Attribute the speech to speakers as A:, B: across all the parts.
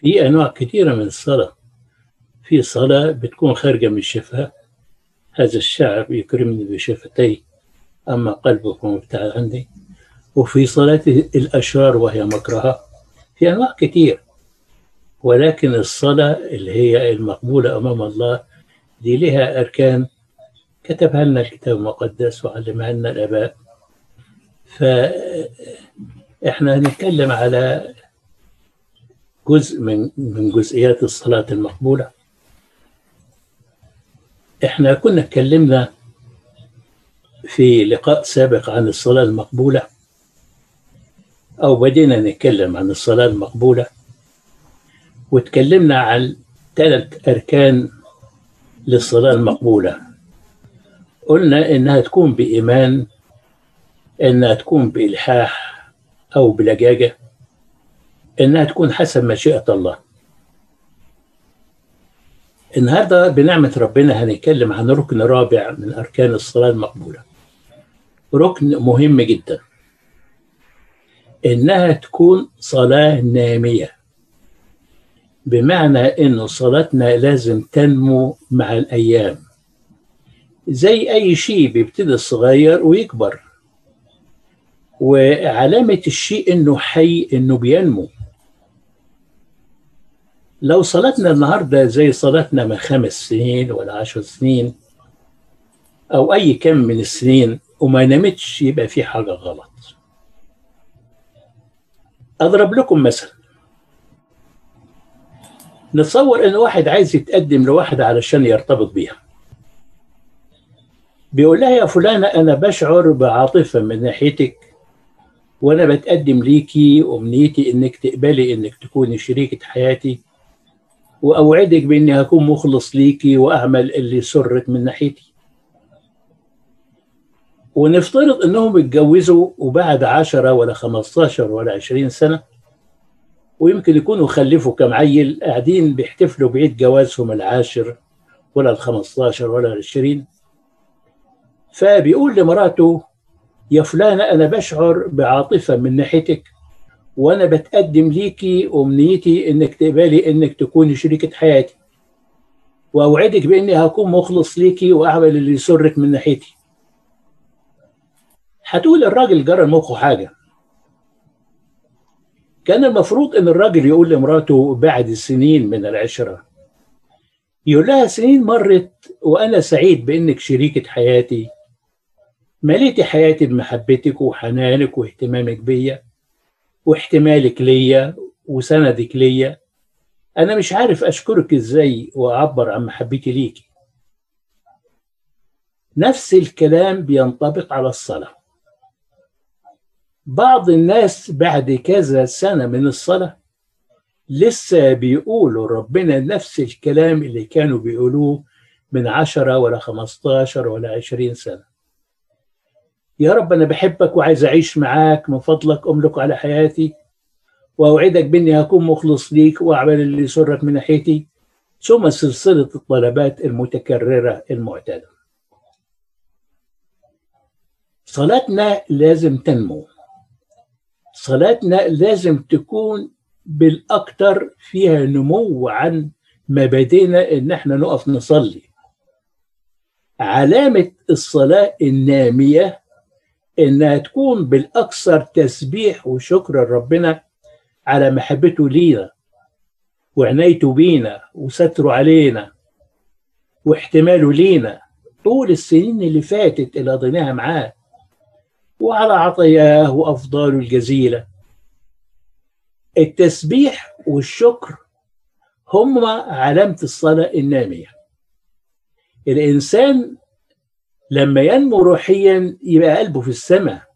A: في أنواع كثيرة من الصلاة. في صلاة بتكون خارجة من الشفاه هذا الشعب يكرمني بشفتي أما قلبكم ابتعد عني وفي صلاة الأشرار وهي مكرهة. في أنواع كثير. ولكن الصلاة اللي هي المقبولة أمام الله دي لها أركان كتبها لنا الكتاب المقدس وعلمها لنا الآباء. فإحنا هنتكلم على جزء من من جزئيات الصلاة المقبولة. إحنا كنا اتكلمنا في لقاء سابق عن الصلاة المقبولة أو بدينا نتكلم عن الصلاة المقبولة وتكلمنا عن ثلاث أركان للصلاة المقبولة. قلنا إنها تكون بإيمان إنها تكون بإلحاح أو بلجاجة. إنها تكون حسب مشيئة الله. النهاردة بنعمة ربنا هنتكلم عن ركن رابع من أركان الصلاة المقبولة. ركن مهم جدا. إنها تكون صلاة نامية. بمعنى إنه صلاتنا لازم تنمو مع الأيام. زي أي شيء بيبتدي صغير ويكبر. وعلامة الشيء إنه حي إنه بينمو. لو صلاتنا النهاردة زي صلاتنا من خمس سنين ولا عشر سنين أو أي كم من السنين وما نمتش يبقى في حاجة غلط. أضرب لكم مثل. نتصور إن واحد عايز يتقدم لواحدة علشان يرتبط بيها. بيقول لها يا فلانة أنا بشعر بعاطفة من ناحيتك وأنا بتقدم ليكي وأمنيتي إنك تقبلي إنك تكوني شريكة حياتي. وأوعدك بإني هكون مخلص ليكي وأعمل اللي يسرك من ناحيتي. ونفترض إنهم اتجوزوا وبعد عشرة ولا خمستاشر ولا عشرين سنة ويمكن يكونوا خلفوا كم عيل قاعدين بيحتفلوا بعيد جوازهم العاشر ولا الخمستاشر ولا العشرين. فبيقول لمراته يا فلانة أنا بشعر بعاطفة من ناحيتك. وأنا بتقدم ليكي أمنيتي إنك تقبلي إنك تكوني شريكة حياتي. وأوعدك بإني هكون مخلص ليكي وأعمل اللي يسرك من ناحيتي. هتقول الراجل جرى مخه حاجة. كان المفروض إن الراجل يقول لمراته بعد سنين من العشرة. يقول لها سنين مرت وأنا سعيد بإنك شريكة حياتي. مليتي حياتي بمحبتك وحنانك واهتمامك بيا. واحتمالك ليا وسندك ليا. أنا مش عارف أشكرك إزاي وأعبر عن محبتي ليكي نفس الكلام بينطبق على الصلاة. بعض الناس بعد كذا سنة من الصلاة لسه بيقولوا ربنا نفس الكلام اللي كانوا بيقولوه من عشرة ولا خمستاشر ولا عشرين سنة. يا رب أنا بحبك وعايز أعيش معاك من فضلك أملك على حياتي وأوعدك بإني هكون مخلص ليك وأعمل اللي يسرك من ناحيتي ثم سلسلة الطلبات المتكررة المعتادة. صلاتنا لازم تنمو. صلاتنا لازم تكون بالأكثر فيها نمو عن ما بدينا إن إحنا نقف نصلي. علامة الصلاة النامية إنها تكون بالأكثر تسبيح وشكر لربنا على محبته لينا وعنايته بينا وستره علينا واحتماله لينا طول السنين اللي فاتت اللي قضيناها معاه وعلى عطاياه وأفضاله الجزيلة. التسبيح والشكر هم علامة الصلاة النامية. الإنسان لما ينمو روحيا يبقى قلبه في السماء.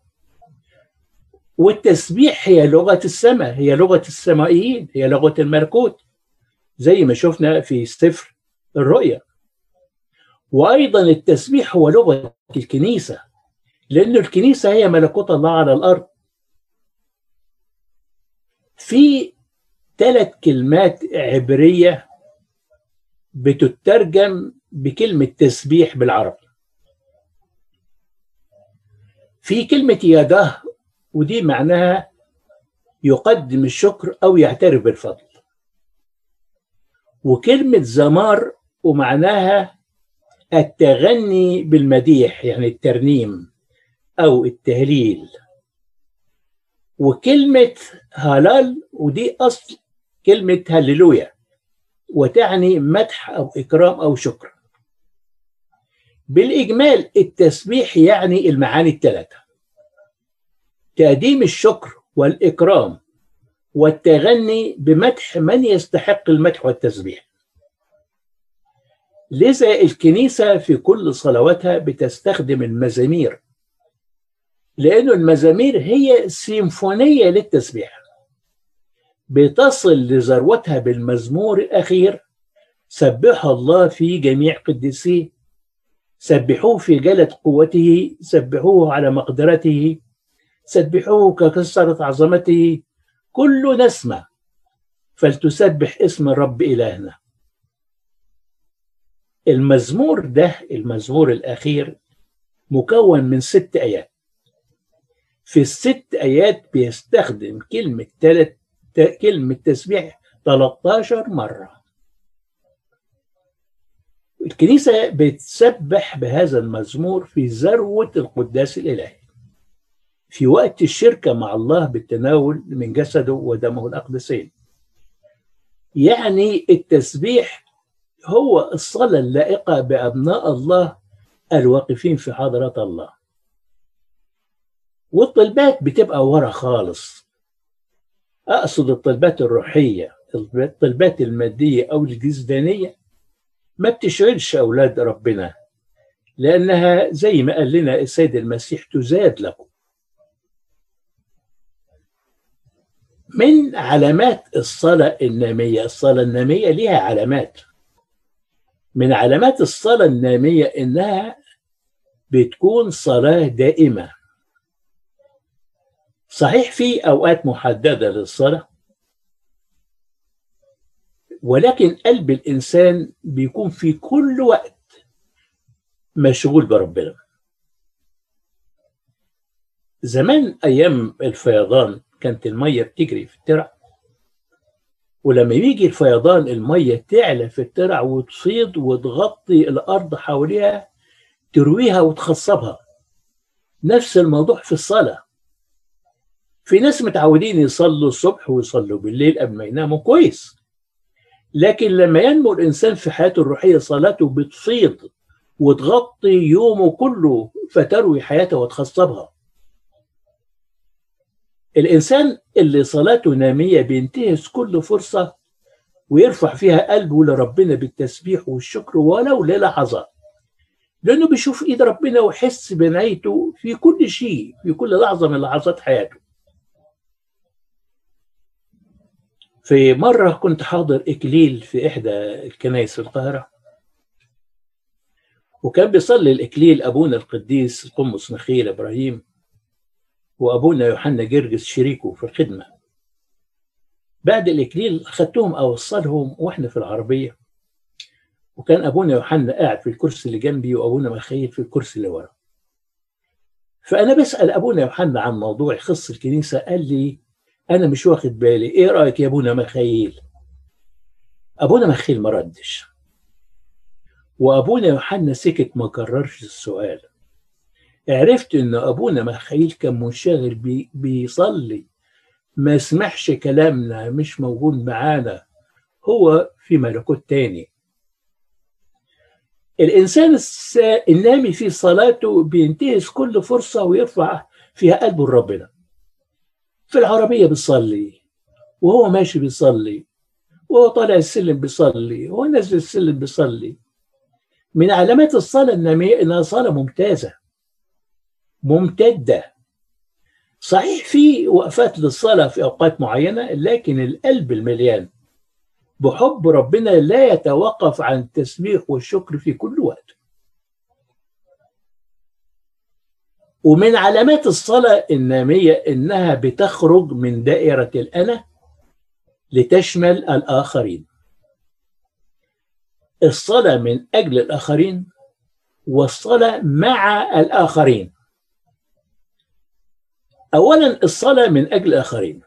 A: والتسبيح هي لغة السماء هي لغة السمائيين هي لغة الملكوت زي ما شفنا في سفر الرؤيا. وأيضا التسبيح هو لغة الكنيسة لأن الكنيسة هي ملكوت الله على الأرض. في ثلاث كلمات عبرية بتترجم بكلمة تسبيح بالعربي. في كلمة يداه ودي معناها يقدم الشكر أو يعترف بالفضل. وكلمة زمار ومعناها التغني بالمديح يعني الترنيم أو التهليل. وكلمة هلال ودي أصل كلمة هللويا وتعني مدح أو إكرام أو شكر. بالإجمال التسبيح يعني المعاني الثلاثة تقديم الشكر والإكرام والتغني بمدح من يستحق المدح والتسبيح. لذا الكنيسة في كل صلواتها بتستخدم المزامير لأن المزامير هي سيمفونية للتسبيح. بتصل لذروتها بالمزمور الأخير سبح الله في جميع قدسيه سبحوه في جلة قوته سبحوه على مقدرته سبحوه ككسرة عظمته. كل نسمة فلتسبح اسم الرب إلهنا. المزمور ده المزمور الأخير مكون من ست آيات. في الست آيات بيستخدم كلمة تلت كلمة تسبيح 13 مرة. الكنيسة بتسبح بهذا المزمور في ذروة القداس الإلهي. في وقت الشركة مع الله بالتناول من جسده ودمه الأقدسين. يعني التسبيح هو الصلاة اللائقة بأبناء الله الواقفين في حضرة الله. والطلبات بتبقى ورا خالص. أقصد الطلبات الروحية الطلبات المادية أو الجسدانية. ما بتشغلش أولاد ربنا لأنها زي ما قال لنا السيد المسيح تزاد لكم. من علامات الصلاة النامية الصلاة النامية ليها علامات. من علامات الصلاة النامية إنها بتكون صلاة دائمة. صحيح في أوقات محددة للصلاة ولكن قلب الإنسان بيكون في كل وقت مشغول بربنا. زمان أيام الفيضان كانت المية بتجري في الترع ولما يجي الفيضان المية تعلى في الترع وتصيد وتغطي الأرض حواليها ترويها وتخصبها. نفس الموضوع في الصلاة. في ناس متعودين يصلوا الصبح ويصلوا بالليل قبل ما يناموا كويس. لكن لما ينمو الإنسان في حياته الروحية صلاته بتفيض وتغطي يومه كله فتروي حياته وتخصبها. الإنسان اللي صلاته نامية بينتهز كل فرصة ويرفع فيها قلبه لربنا بالتسبيح والشكر ولو للحظات لأنه بيشوف إيد ربنا ويحس بنعيته في كل شيء في كل لحظة من لحظات حياته. في مرة كنت حاضر إكليل في إحدى الكنائس في القاهرة. وكان بيصلي الإكليل أبونا القديس القمص نخيل إبراهيم وأبونا يوحنا جرجس شريكه في الخدمة. بعد الإكليل أخذتهم أوصلهم وإحنا في العربية. وكان أبونا يوحنا قاعد في الكرسي اللي جنبي وأبونا مخيل في الكرسي اللي ورا. فأنا بسأل أبونا يوحنا عن موضوع يخص الكنيسة قال لي أنا مش واخد بالي. إيه رأيك يا أبونا مخيل؟ أبونا مخيل ما ردش. وأبونا يوحنا سكت ما كررش السؤال. عرفت إن أبونا مخيل كان منشغل بي بيصلي. ما سمعش كلامنا مش موجود معانا. هو في ملكوت تاني. الإنسان النامي في صلاته بينتهز كل فرصة ويرفع فيها قلبه لربنا. في العربية بيصلي وهو ماشي بيصلي وهو طالع السلم بيصلي وهو نازل السلم بيصلي. من علامات الصلاة إنها صلاة ممتازة. ممتدة. صحيح في وقفات للصلاة في أوقات معينة لكن القلب المليان. بحب ربنا لا يتوقف عن التسبيح والشكر في كل وقت. ومن علامات الصلاة النامية إنها بتخرج من دائرة الأنا لتشمل الآخرين. الصلاة من أجل الآخرين والصلاة مع الآخرين. اولا الصلاة من أجل الآخرين.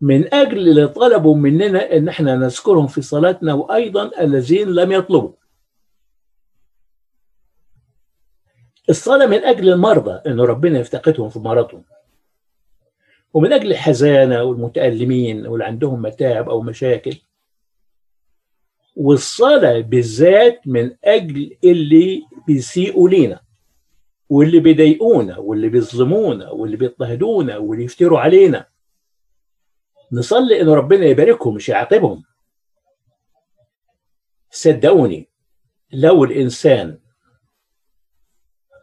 A: من أجل اللي طلبوا مننا أن إحنا نذكرهم في صلاتنا وأيضا الذين لم يطلبوا. الصلاة من أجل المرضى أن ربنا يفتقدهم في مرضهم. ومن أجل الحزانة والمتألمين واللي عندهم متاعب أو مشاكل. والصلاة بالذات من أجل اللي بيسيئوا لينا واللي بيضايقونا واللي بيظلمونا واللي بيضطهدونا واللي يفتروا علينا. نصلي إن ربنا يباركهم مش يعاقبهم. صدقوني لو الإنسان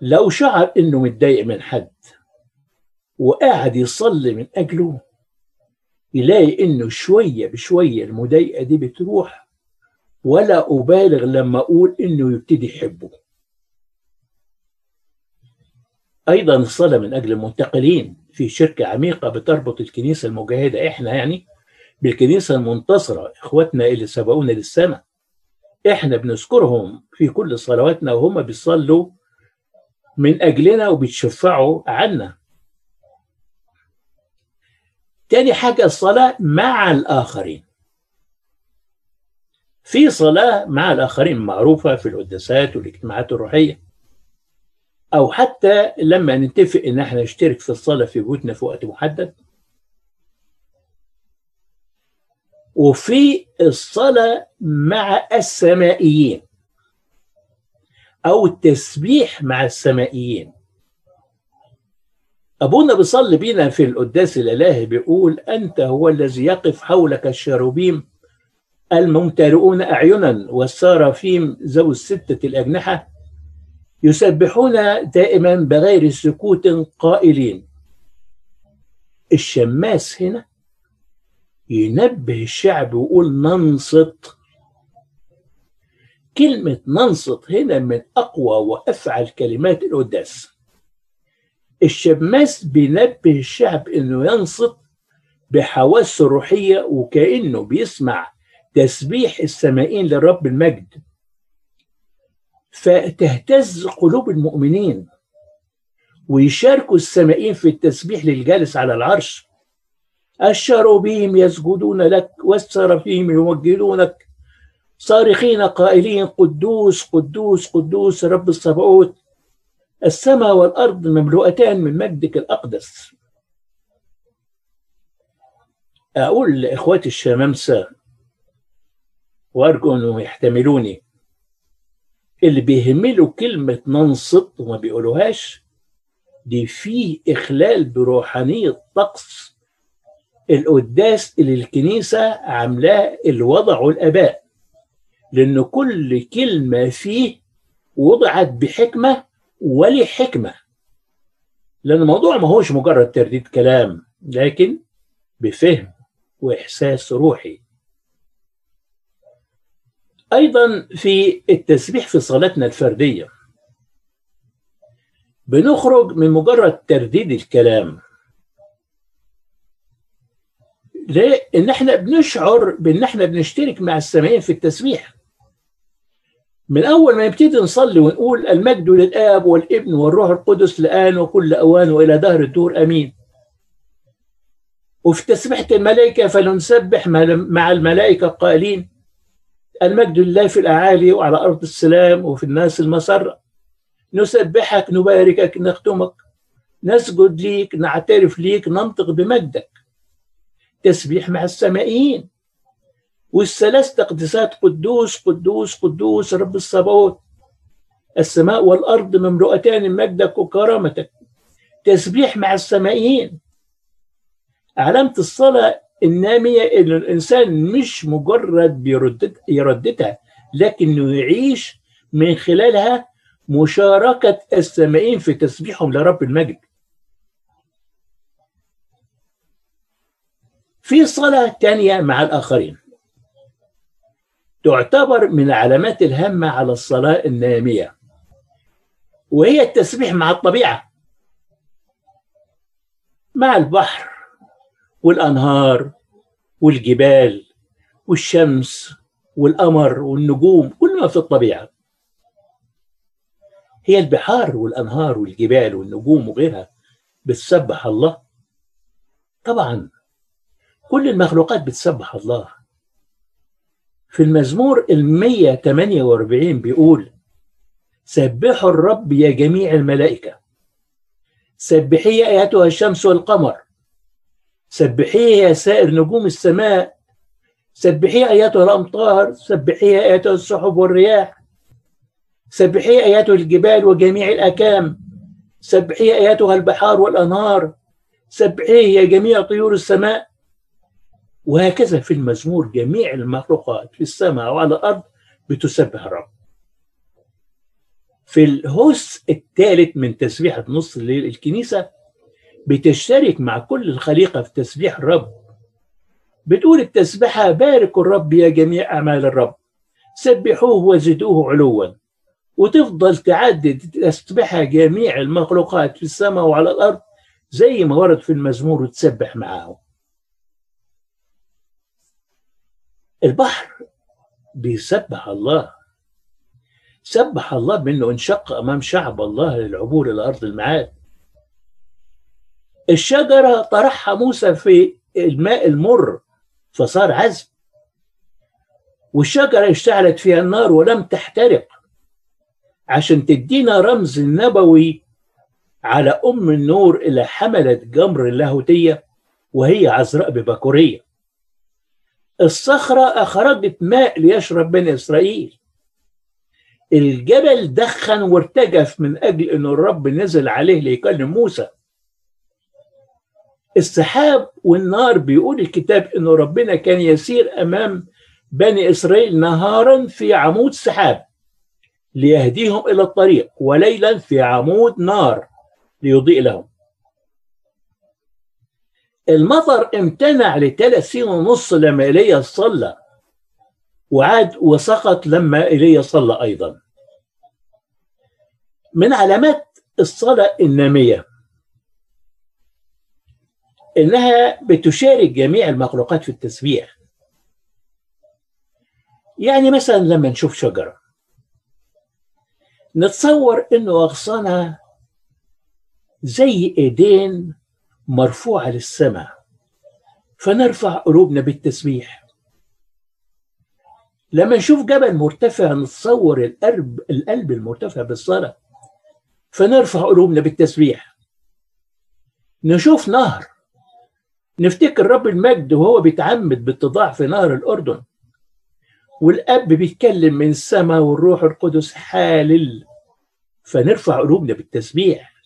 A: لو شعر إنه متضايق من حد وقاعد يصلي من أجله يلاقي إنه شوية بشوية المضايقة دي بتروح ولا أبالغ لما أقول إنه يبتدي يحبه. أيضا الصلاة من أجل المنتقلين في شركة عميقة بتربط الكنيسة المجاهدة إحنا يعني بالكنيسة المنتصرة إخواتنا اللي سبقونا للسماء إحنا بنذكرهم في كل صلواتنا وهم بيصلوا من أجلنا وبيتشفعوا عنا. تاني حاجة الصلاة مع الآخرين. في صلاة مع الآخرين معروفة في القداسات والاجتماعات الروحية. أو حتى لما نتفق إن إحنا نشترك في الصلاة في بيوتنا في وقت محدد. وفي الصلاة مع السمائيين. أو التسبيح مع السمائيين. أبونا بيصلي بينا في القداس الإلهي بيقول أنت هو الذي يقف حولك الشروبيم الممتلئون أعينا والسرافيم ذوي الستة الأجنحة يسبحون دائما بغير سكوت قائلين. الشماس هنا ينبه الشعب ويقول ننصت كلمة ننصت هنا من أقوى وأفعل كلمات القداس. الشماس بينبه الشعب إنه ينصت بحواسه الروحية وكأنه بيسمع تسبيح السمائين للرب المجد. فتهتز قلوب المؤمنين ويشاركوا السمائين في التسبيح للجالس على العرش. الشروبيم يسجدون لك والسرافيم يوجهونك صارخين قائلين قدوس قدوس قدوس رب الصبعوت السماء والأرض مملوءتان من مجدك الأقدس. أقول لإخواتي الشمامسة وأرجو أنهم يحتملوني اللي بيهمله كلمة ننصت وما بيقولوهاش دي فيه إخلال بروحانية طقس القداس اللي الكنيسة عاملاه اللي وضعه الآباء لأن كل كلمة فيه وضعت بحكمة ولحكمة. لأن الموضوع ما هوش مجرد ترديد كلام لكن بفهم وإحساس روحي. أيضا في التسبيح في صلاتنا الفردية. بنخرج من مجرد ترديد الكلام. ليه؟ إحنا بنشعر بإن إحنا بنشترك مع السامعين في التسبيح. من أول ما نبتدي نصلي ونقول المجد للآب والابن والروح القدس الان وكل أوان وإلى دهر الدور آمين. وفي تسبيحة الملائكة فلنسبح مع الملائكة قائلين المجد لله في الأعالي وعلى أرض السلام وفي الناس المسرة نسبحك نباركك نختمك. نسجد ليك نعترف ليك ننطق بمجدك. تسبيح مع السمائيين والثلاث تقديسات قدوس قدوس قدوس رب الصباوت السماء والأرض مملوءتان من مجدك وكرامتك. تسبيح مع السمائيين. علامة الصلاة النامية إن الإنسان مش مجرد بيردد يرددها لكنه يعيش من خلالها مشاركة السامعين في تسبيحهم لرب المجد. في صلاة تانية مع الآخرين. تعتبر من العلامات الهامة على الصلاة النامية وهي التسبيح مع الطبيعة. مع البحر والأنهار والجبال والشمس والقمر والنجوم كل ما في الطبيعة. هي البحار والأنهار والجبال والنجوم وغيرها بتسبح الله. طبعا كل المخلوقات بتسبح الله. في المزمور ال 148 بيقول سبحوا الرب يا جميع الملائكة. سبحي أيتها الشمس والقمر. سبحيه يا سائر نجوم السماء. سبحي أيتها الأمطار. سبحي أيتها السحب والرياح. سبحي أيتها الجبال وجميع الأكام. سبحي أيتها البحار والأنهار. سبحيه يا جميع طيور السماء. وهكذا في المزمور جميع المخلوقات في السماء وعلى الأرض بتسبح الرب في الهوس الثالث من تسبيحة نص الليل الكنيسة بتشترك مع كل الخليقة في تسبيح الرب. بتقول التسبيحة باركوا الرب يا جميع أعمال الرب. سبحوه وزدوه علوا. وتفضل تعدد تسبحها جميع المخلوقات في السماء وعلى الأرض زي ما ورد في المزمور وتسبح معاهم. البحر بيسبح الله. سبح الله بأنه انشق أمام شعب الله للعبور إلى أرض المعاد. الشجرة طرحها موسى في الماء المر فصار عذب والشجرة اشتعلت فيها النار ولم تحترق. عشان تدينا رمز نبوي على أم النور اللي حملت جمر اللاهوتية وهي عذراء ببكورية. الصخرة أخرجت ماء ليشرب بني إسرائيل. الجبل دخن وارتجف من أجل أن الرب نزل عليه ليكلم موسى. السحاب والنار بيقول الكتاب أنه ربنا كان يسير أمام بني إسرائيل نهارا في عمود سحاب ليهديهم إلى الطريق وليلا في عمود نار ليضيء لهم. المطر امتنع لثلاث سنين ونص لما ايليا صلى وعاد وسقط لما ايليا صلى أيضا. من علامات الصلاة النامية إنها بتشارك جميع المخلوقات في التسبيح. يعني مثلا لما نشوف شجرة نتصور إنه أغصانها زي إيدين مرفوعة للسماء. فنرفع قلوبنا بالتسبيح. لما نشوف جبل مرتفع نتصور القلب القلب المرتفع بالصلاة فنرفع قلوبنا بالتسبيح. نشوف نهر. نفتكر رب المجد وهو بيتعمد بالتضاع في نهر الأردن. والأب بيتكلم من السماء والروح القدس حالل. فنرفع قلوبنا بالتسبيح.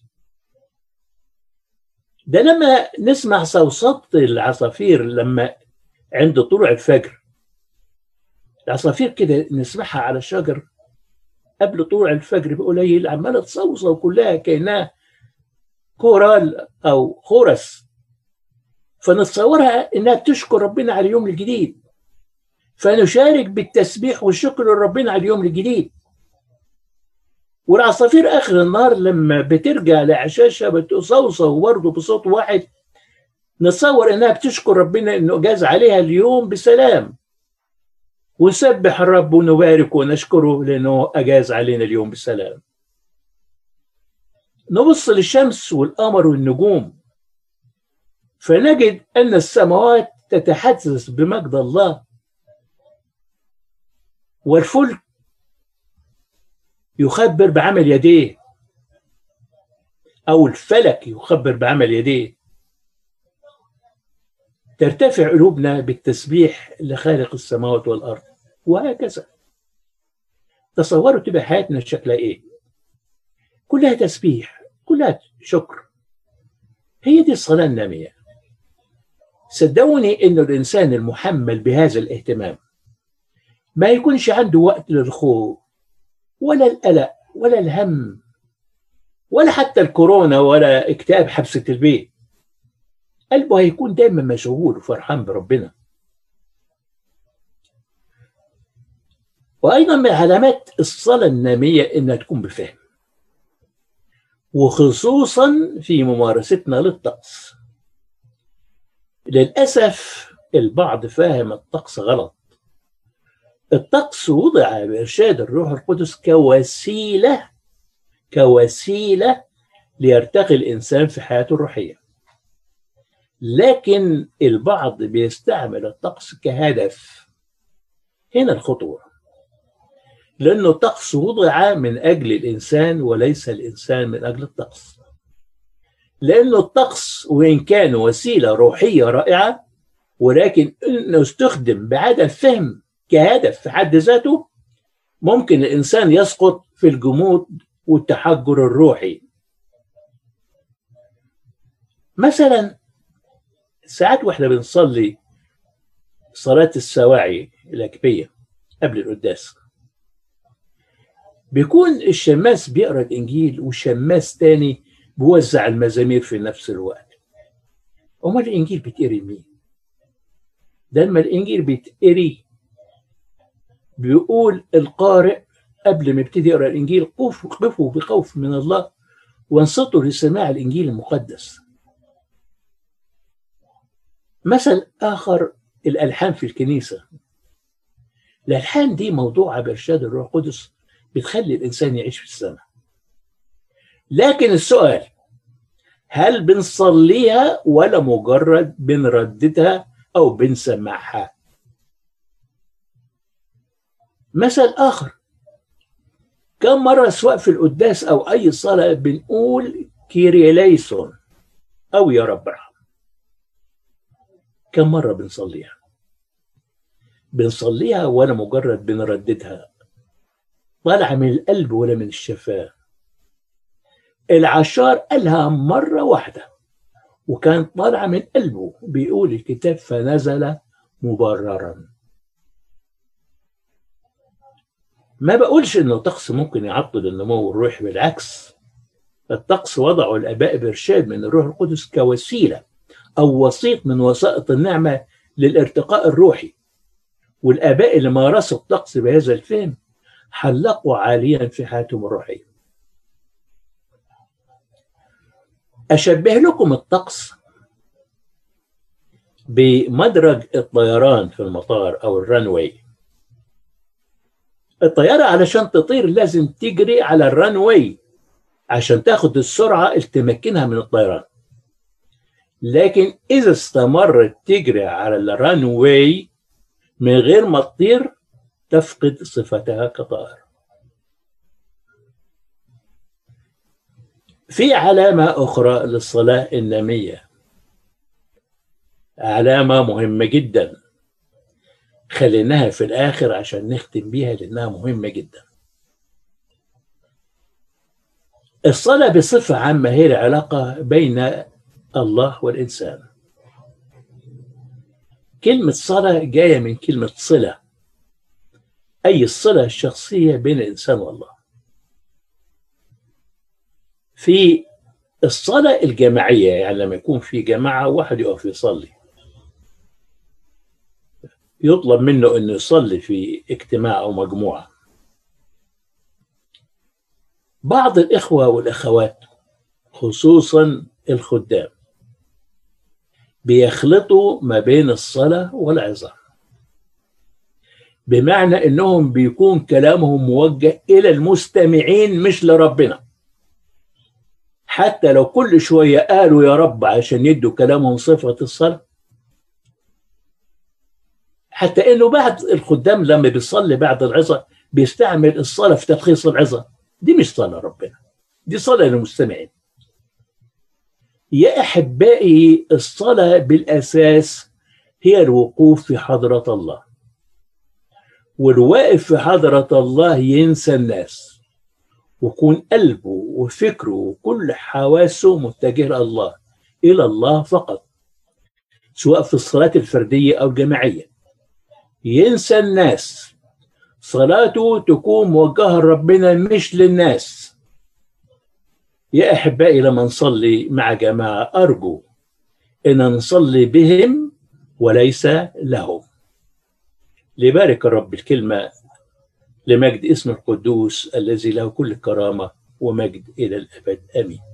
A: ده لما نسمع صوصات العصافير لما عند طلوع الفجر. العصافير كده نسمعها على الشجر قبل طلوع الفجر بقليل عمالة تصوصو كلها كأنها كورال أو خرس. فنتصورها إنها بتشكر ربنا على اليوم الجديد. فنشارك بالتسبيح والشكر لربنا على اليوم الجديد. والعصافير آخر النهار لما بترجع لعشاشها بتصوصو برضه بصوت واحد نتصور إنها بتشكر ربنا إنه جاز عليها اليوم بسلام. ونسبح الرب ونبارك ونشكره لأنه أجاز علينا اليوم بسلام. نبص للشمس والقمر والنجوم فنجد أن السماوات تتحدث بمجد الله. والفلك يخبر بعمل يديه. أو الفلك يخبر بعمل يديه. ترتفع قلوبنا بالتسبيح لخالق السماوات والأرض. وهكذا. تصوروا تبقى حياتنا شكلها إيه؟ كلها تسبيح كلها شكر. هي دي الصلاة النامية. صدقوني إنه الإنسان المحمل بهذا الاهتمام ما يكونش عنده وقت للخوف ولا القلق ولا الهم ولا حتى الكورونا ولا اكتئاب حبسة البيت قلبه هيكون دايما مشغول وفرحان بربنا. وأيضا من علامات الصلاة النامية إنها تكون بفهم وخصوصا في ممارستنا للطقس. للأسف البعض فاهم الطقس غلط. الطقس وضع بإرشاد الروح القدس كوسيلة كوسيلة ليرتقي الإنسان في حياته الروحية. لكن البعض بيستعمل الطقس كهدف. هنا الخطوره لأنه الطقس وضع من أجل الإنسان وليس الإنسان من أجل الطقس. لأنه الطقس وإن كان وسيلة روحية رائعة ولكن إنه استخدم بعدم فهم كهدف في حد ذاته ممكن الإنسان يسقط في الجمود والتحجر الروحي. مثلا ساعات وإحنا بنصلي صلاة السواعي الأكبية قبل القداس. بيكون الشماس بيقرأ الإنجيل وشماس تاني بيوزع المزامير في نفس الوقت. أمال الإنجيل بيتقري مين؟ ده لما الإنجيل بيتقري بيقول القارئ قبل ما يبتدي يقرأ الإنجيل قفوا بخوف من الله وانصتوا لسماع الإنجيل المقدس. مثل آخر الألحان في الكنيسة. الألحان دي موضوعة بإرشاد الروح القدس بتخلي الإنسان يعيش في السماء. لكن السؤال هل بنصليها ولا مجرد بنرددها أو بنسمعها؟ مثل آخر. كم مرة سواء في القداس أو أي صلاة بنقول كيريليسون؟ أو يا رب ارحم كم مرة بنصليها؟ بنصليها ولا مجرد بنرددها. طالعة من القلب ولا من الشفاه. العشار قالها مرة واحدة. وكان طالعة من قلبه بيقول الكتاب فنزل مبررا. ما بقولش إنه طقس ممكن يعطل النمو الروحي بالعكس. الطقس وضعه الاباء بارشاد من الروح القدس كوسيلة أو وسيط من وسائط النعمة للارتقاء الروحي. والآباء اللي مارسوا الطقس بهذا الفهم حلقوا عاليا في حياتهم الروحية. أشبه لكم الطقس بمدرج الطيران في المطار أو الرنوي. الطيارة علشان تطير لازم تجري على الرنوي عشان تاخد السرعة اللي تمكنها من الطيران. لكن إذا استمرت تجري على الرنوي من غير ما تطير تفقد صفتها كطائرة في علامة أخرى للصلاة النامية. علامة مهمة جدا. خليناها في الآخر عشان نختم بيها لأنها مهمة جدا. الصلاة بصفة عامة هي العلاقة بين الله والإنسان. كلمة صلاة جاية من كلمة صلة. أي الصلة الشخصية بين الإنسان والله. في الصلاة الجماعية يعني لما يكون في جماعة واحد يقف يصلي. يطلب منه أنه يصلي في اجتماع أو مجموعة. بعض الإخوة والأخوات خصوصا الخدام بيخلطوا ما بين الصلاة والعظة بمعنى إنهم بيكون كلامهم موجه إلى المستمعين مش لربنا. حتى لو كل شوية قالوا يا رب عشان يدوا كلامهم صفة الصلاة حتى إنه بعد الخدام لما بيصلي بعد العظة بيستعمل الصلاة في تلخيص العظة دي مش صلاة ربنا. دي صلاة للمستمعين. يا أحبائي الصلاة بالأساس هي الوقوف في حضرة الله. والواقف في حضرة الله ينسى الناس. ويكون قلبه وفكره وكل حواسه متجه الله إلى الله فقط. سواء في الصلاة الفردية أو الجماعية. ينسى الناس. صلاته تكون موجهه لربنا مش للناس. يا أحبائي لما نصلي مع جماعة أرجو إن نصلي بهم وليس لهم. لبارك الرب الكلمة لمجد اسم القدوس الذي له كل كرامة ومجد إلى الأبد. آمين.